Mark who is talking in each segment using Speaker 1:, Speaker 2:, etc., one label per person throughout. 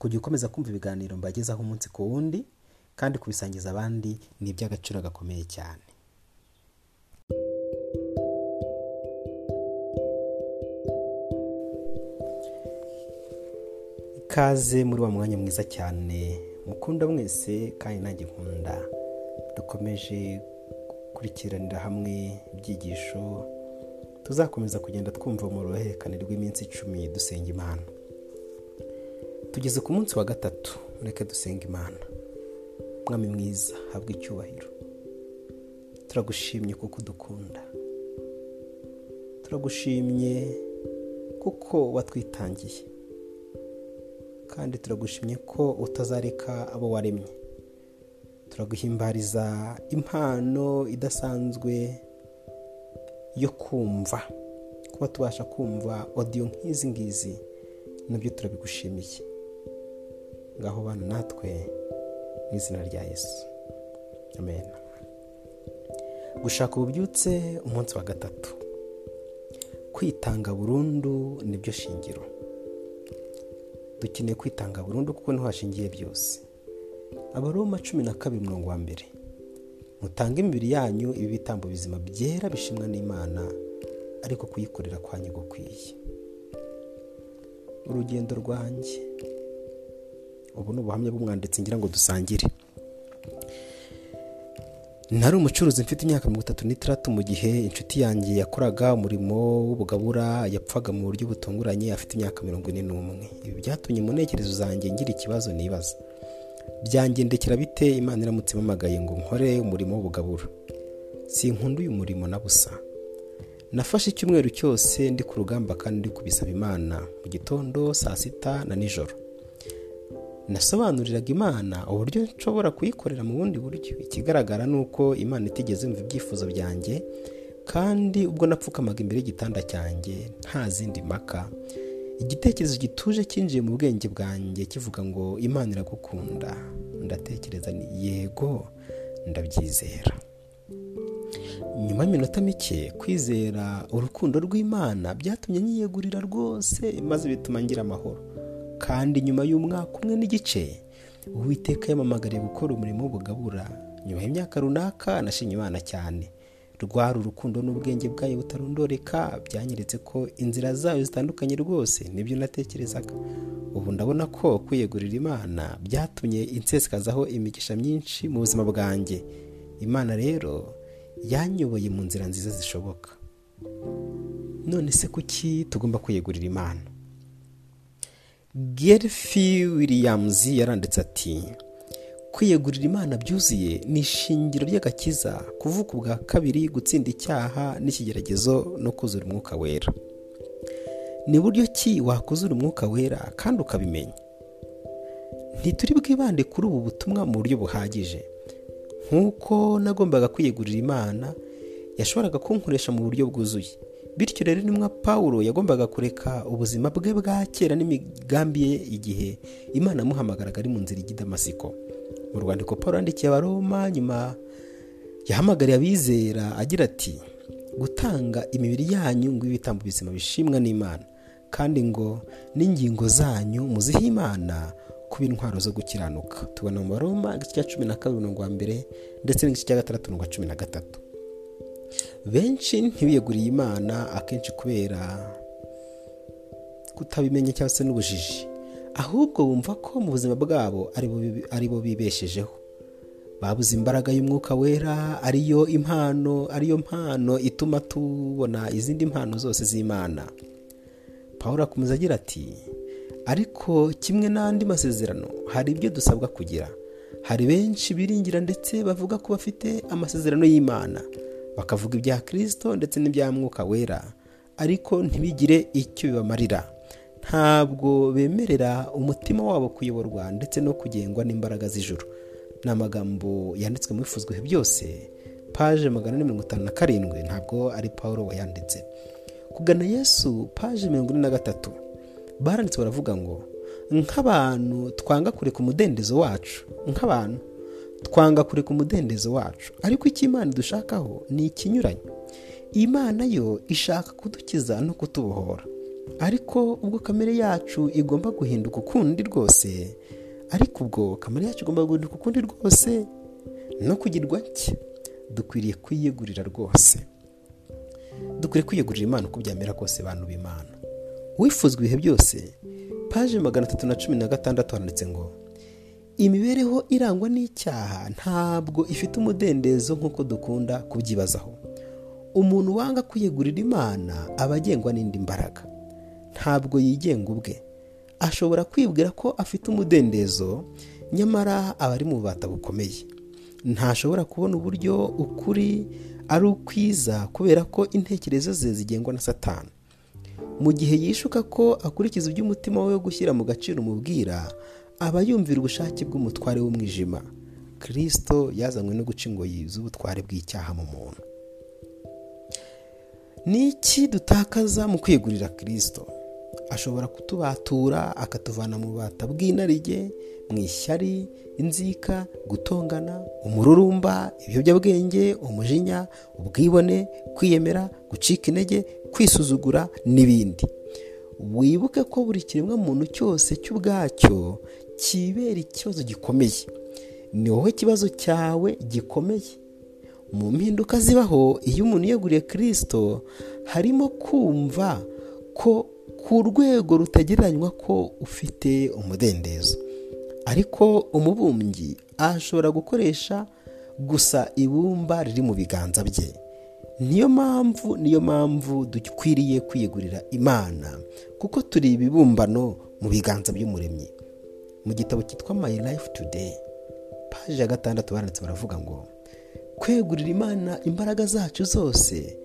Speaker 1: kujya ukomeza kumva ibiganiro mbagezaho umunsi ku wundi kandi kubisangiza abandi ni iby'agaciro gakomeye cyane. Ikaze muri wa mwanya mwiza cyane mukunda mwese kandi nanjye nkunda. Dukomeje gukurikiranira hamwe ibyigisho tuzakomeza kugenda twumva mu ruhererekane rw'iminsi icumi dusenga imana. Tugeze ku munsi wa gatatu. Mureke dusenga imana. Mwami mwiza habwa icyubahiro. Turagushimye kuko udukunda. Turagushimye kuko watwitangiye. Kandi turagushimye ko utazareka abo waremye. Turaguhimbariza impano idasanzwe yo kumva. Kuba tubasha kumva odiyo nk'izi ngizi na byo turabigushimiye. Ngaho bana natwe mu izina rya yesu. Amen. Gushaka ububyutse umunsi wa gatatu. Kwitanga burundu ni byo shingiro. Dukeneye kwitanga burundu kuko ni ho hashingiye byose. Abaroma cumi na kabiri mirongo wa mbere. Mutange imibiri yanyu ibi bitambo bizima byera bishimwa n'imana ariko kuyikorera kwanyu gukwiye urugendo rwanjye. Ubu ni ubuhamya bw'umwanditsi ngira ngo dusangire. Nari umucuruzi mfite imyaka mirongo itatu n'itandatu mu gihe inshuti yanjye yakoraga umurimo w'ubugabura yapfaga mu buryo butunguranye afite imyaka mirongo ine n'umwe. Ibi byatumye mu ntekerezo zanjye ngira ikibazo nibaza. Byangendekera bite? Imana iramutse impamagaye ngo nkore umurimo w'ubugabura. Sinkunda uyu murimo na busa. Nafashe icyumweru cyose ndi ku rugamba kandi ndi kubisaba imana. Mu gitondo saa sita na nijoro. Nasobanuriraga imana uburyo nshobora kuyikorera mu bundi buryo. Ikigaragara ni uko imana itigeze yumva ibyifuzo byanjye kandi ubwo napfukamaga imbere y'igitanda cyanjye nta zindi mpaka. Igitekerezo gituje cyinjiye mu bwenge bwanjye kivuga ngo imana iragukunda. Ndatekereza ni yego ndabyizera. Nyuma y'iminota mike kwizera urukundo rw'imana byatumye nyiyegurira rwose maze bituma ngira amahoro. Kandi nyuma y'umwaka umwe n'igice uwiteka yamamagariye gukora umurimo w'ubugabura nyuma y'imyaka runaka nashimye imana cyane. Rwari urukundo n'ubwenge bwayo butarondoreka byanyeretse ko inzira zayo zitandukanye rwose ni byo natekerezaga. Ubu ndabona ko kwiyegurira imana byatumye insesikazaho imigisha myinshi mu buzima bwanjye. Imana rero yanyoboye mu nzira nziza zishoboka. None se kuki tugomba kwiyegurira imana? Gelfi Williams yaranditse ati kwiyegurira imana byuzuye ni ishingiro ry'agakiza kuvuka ubwa kabiri gutsinda icyaha n'ikigeragezo no kuzura umwuka wera. Ni buryo ki wakuzura umwuka wera kandi ukabimenya? Ntituri bwibande kuri ubu butumwa mu buryo buhagije. Nk'uko nagombaga kwiyegurira imana yashoboraga kunkoresha mu buryo bwuzuye. Bityo rero nimwa paul yagombaga kureka ubuzima bwe bwa kera n'imigambi ye igihe imana amuhamagaraga ari mu nzira ijya i damasiko. Mu rwandiko paul yandikiye abaroma nyuma yahamagariye abizera agira ati gutanga imibiri yanyu ngo ibitambo bizima bishimwa n'imana kandi ngo n'ingingo zanyu muzihe imana kuba intwaro zo gukiranuka. Tubona mu baroma igice cya cumi na kabiri mirongo mbere ndetse n'igice cya gatandatu mirongo cumi na gatatu. Benshi ntibiyeguriye imana akenshi kubera kutabimenya cyangwa se n'ubujiji. Ahubwo bumva ko mu buzima bwabo ari bo bibeshejeho. Babuze imbaraga y'umwuka wera ariyo impano ariyo mpano ituma tubona izindi mpano zose z'imana. Paul akomeza agira ati ariko kimwe n'andi masezerano hari ibyo dusabwa kugira. Hari benshi biringira ndetse bavuga ko bafite amasezerano y'imana. Bakavuga ibya kirisito ndetse n'ibya mwuka wera ariko ntibigire icyo bibamarira. Ntabwo bemerera umutima wabo kuyoborwa ndetse no kugengwa n'imbaraga z'ijuru. Ni amagambo yanditswe mu bifuzwe byose paje magana ane mirongo itanu na karindwi ntabwo ari paul wayanditse. Kugana yesu paje mirongo ine na gatatu baranditse baravuga ngo nk'abantu twanga kureka umudendezo wacu nk'abantu twanga kureka umudendezo wacu. Ariko icyo imana dushakaho ni ikinyuranye imana yo ishaka kudukiza no kutubohora. Ariko ubwo kamere yacu igomba guhinduka ukundi rwose ariko ubwo kamere yacu igomba guhinduka ukundi rwose no kugirwa nshya dukwiriye kwiyegurira rwose. Dukwiriye kwiyegurira imana uko byamera kose bantu b'imana. Wifuzwa ibihe byose paje magana atatu na cumi na gatandatu handitse ngo imibereho irangwa n'icyaha ntabwo ifite umudendezo nk'uko dukunda kubyibazaho. Umuntu wanga kwiyegurira imana aba agengwa n'indi mbaraga. Ntabwo yigenga ubwe. Ashobora kwibwira ko afite umudendezo nyamara aba ari mu bubata bukomeye. Ntashobora kubona uburyo ukuri ari ukwiza kubera ko intekerezo ze zigengwa na satani. Mu gihe yishuka ko akurikiza ibyo umutima we gushyira mu gaciro umubwira aba yumvira ubushake bw'umutware w'umwijima. Kirisito yazanywe no guca ingoyi z'ubutware bw'icyaha mu muntu. Ni iki dutakaza mu kwigurira kirisito ashobora kutubatura akatuvana mu bubata bw'inarijye mu ishyari inzika gutongana umururumba ibiyobyabwenge umujinya ubwibone kwiyemera gucika intege kwisuzugura n'ibindi. Wibuke ko buri kiremwa muntu cyose cy'ubwacyo kibera ikibazo gikomeye. Ni wowe kibazo cyawe gikomeye. Mu mpinduka zibaho iyo umuntu yeguriye kirisito harimo kumva ko ku rwego rutagereranywa ko ufite umudendezo. Ariko umubumbyi ashobora gukoresha gusa ibumba riri mu biganza bye. Niyo mpamvu niyo mpamvu dukwiriye kwiyegurira imana kuko turi ibibumbano mu biganza by'umuremyi. Mu gitabo cyitwa my life today paji ya gatandatu banditse baravuga ngo kwegurira imana imbaraga zacu zose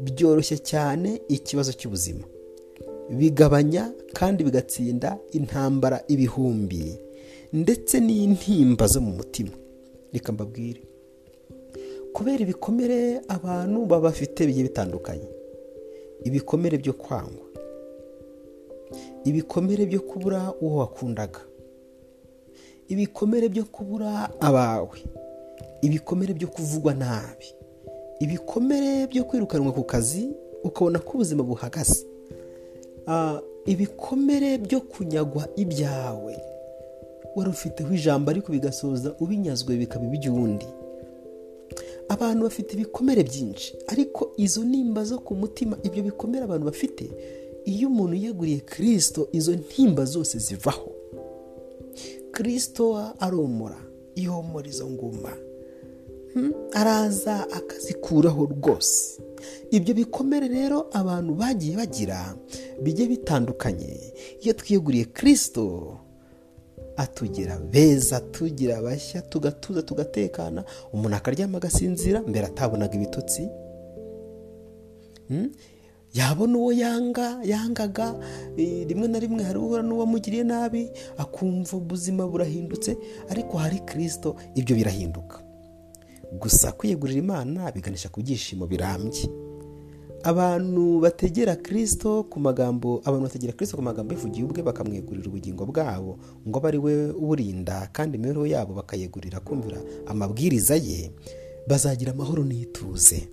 Speaker 1: byoroshye cyane ikibazo cy'ubuzima. Bigabanya kandi bigatsinda intambara ibihumbi ndetse n'intimba zo mu mutima. Reka mbabwire. Kubera ibikomere abantu baba bafite bigiye bitandukanye. Ibikomere byo kwangwa. Ibikomere byo kubura uwo wakundaga. Ibikomere byo kubura abawe. Ibikomere byo kuvugwa nabi. Ibikomere byo kwirukanwa ku kazi ukabona ko ubuzima buhagaze. Ibikomere byo kunyagwa ibyawe. Wari ufiteho ijambo ariko bigasoza ubinyazwe bikaba iby'undi abantu bafite ibikomere byinshi. Ariko izo nimba zo ku mutima ibyo bikomere abantu bafite iyo umuntu yeguriye kirisito izo ntimba zose zivaho. Kirisito aromora ihomora izo nguma araza akazikuraho rwose. Ibyo bikomere rero abantu bagiye bagira bijye bitandukanye. Iyo twiyeguriye kirisito atugira beza tugira bashya tugatuza tugatekana. Umuntu akaryama agasinzira mbere atabonaga ibitotsi yabona uwo yanga yangaga rimwe na rimwe hari uhura n'uwamugiriye nabi akumva ubuzima burahindutse ariko hari kirisito ibyo birahinduka. Gusa kwiyegurira imana biganisha ku byishimo birambye. Abantu bategera kirisito ku magambo abantu bategera kirisito ku magambo yivugiye ubwe bakamwegurira ubugingo bwabo ngo abe ari we uburinda kandi imibereho yabo bakayegurira kumvira amabwiriza ye bazagira amahoro n'ituze.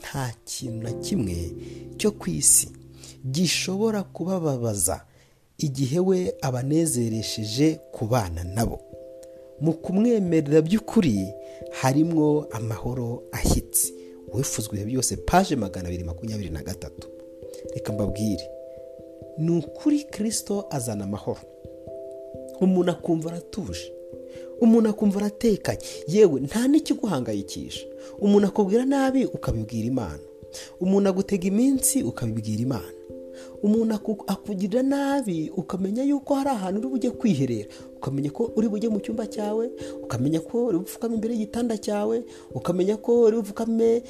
Speaker 1: Nta kintu na kimwe cyo ku isi gishobora kubababaza igihe we abanezeresheje kubana nabo. Mu kumwemerera by'ukuri harimo amahoro ashyitse wifuzwa ibihe byose paje magana abiri makumyabiri na gatatu. Reka mbabwire. Ni ukuri kirisito azana amahoro. Umuntu akumva aratuje. Umuntu akumva aratekanye. Yewe nta n'ikiguhangayikisha. Umuntu akubwira nabi ukabibwira imana. Umuntu agutega iminsi ukabibwira imana. Umuntu akugirira nabi ukamenya yuko hari ahantu uri bujye kwiherera ukamenya ko uri bujye mu cyumba cyawe ukamenya ko uri bupfukame imbere y'igitanda cyawe ukamenya ko uri bupfukame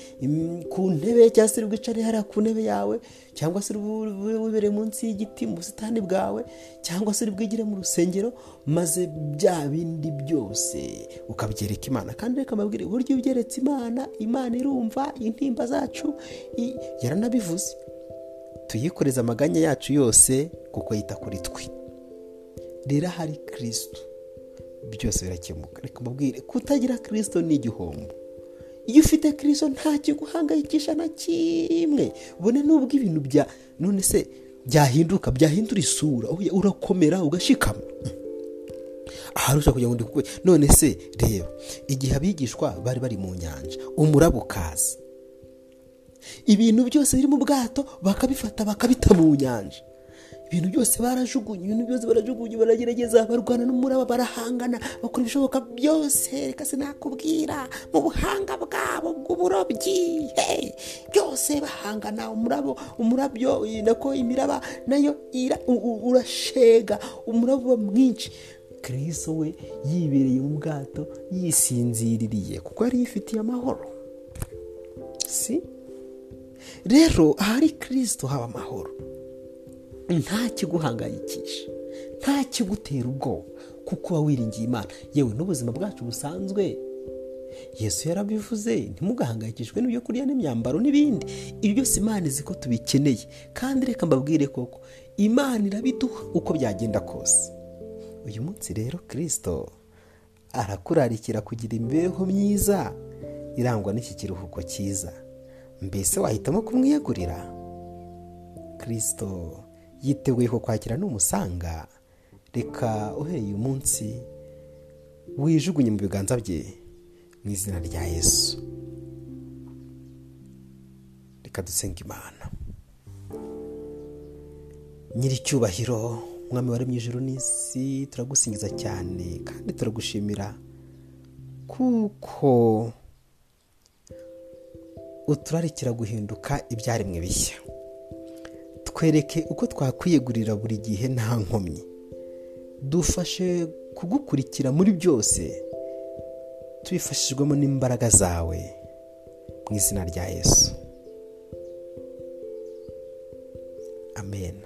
Speaker 1: ku ntebe cyangwa se uri bwicare hariya ku ntebe yawe cyangwa se uri wibere munsi y'igiti mu busitani bwawe cyangwa se uri bwigire mu rusengero maze bya bindi byose ukabyereka imana. Kandi reka mbabwire uburyo ubyeretse imana imana irumva intimba zacu yaranabivuze. Tuyikoreze amaganya yacu yose kuko yita kuri twe. Rero ahari kirisito byose birakemuka. Reka mbabwire kutagira kirisito ni igihombo. Iyo ufite kirisito nta kiguhangayikisha na kimwe. Ubone n'ubwo ibintu bya none se byahinduka byahindura isura. Urakomera ugashikama. Ahari ushobora kugira ngo ndi kukwe none se reba igihe abigishwa bari bari mu nyanja umurabo ukaza. Ibintu byose biri mu bwato bakabifata bakabita mu nyanja. Ibintu byose barajugunye ibintu byose barajugunye baragerageza barwana n'umuraba barahangana bakora ibishoboka byose. Reka sinakubwira mu buhanga bwabo bw'uburobyi byose bahangana umurabo umurabyo nako imiraba na yo urashega umurabo uba mwinshi. Kiriso we yibereye mu bwato yisinziririye kuko yari yifitiye amahoro. Si? Rero ahari kirisito haba amahoro. Nta kiguhangayikisha nta kigutera ubwoba kuko uba wiringiye imana. Yewe n'ubuzima bwacu busanzwe. Yesu yarabivuze ntimugahangayikishwe n'ibyo kurya n'imyambaro n'ibindi. Ibyo byose imana izi ko tubikeneye. Kandi reka mbabwire koko imana irabiduha uko byagenda kose. Uyu munsi rero kirisito arakurarikira kugira imibereho myiza irangwa n'iki kiruhuko cyiza. Mbese wahitamo kumwiyegurira? Kirisito yiteguye kukwakira n'umusanga. Reka uhereye uyu munsi wijugunye mu biganza bye mu izina rya yesu. Reka dusenga imana. Nyiricyubahiro umwami wari mu ijoro n'isi turagusingiza cyane kandi turagushimira kuko uturarikira guhinduka ibyaremwe bishya. Twereke uko twakwiyegurira buri gihe nta nkomyi. Dufashe kugukurikira muri byose tubifashijwemo n'imbaraga zawe mu izina rya yesu. Amen.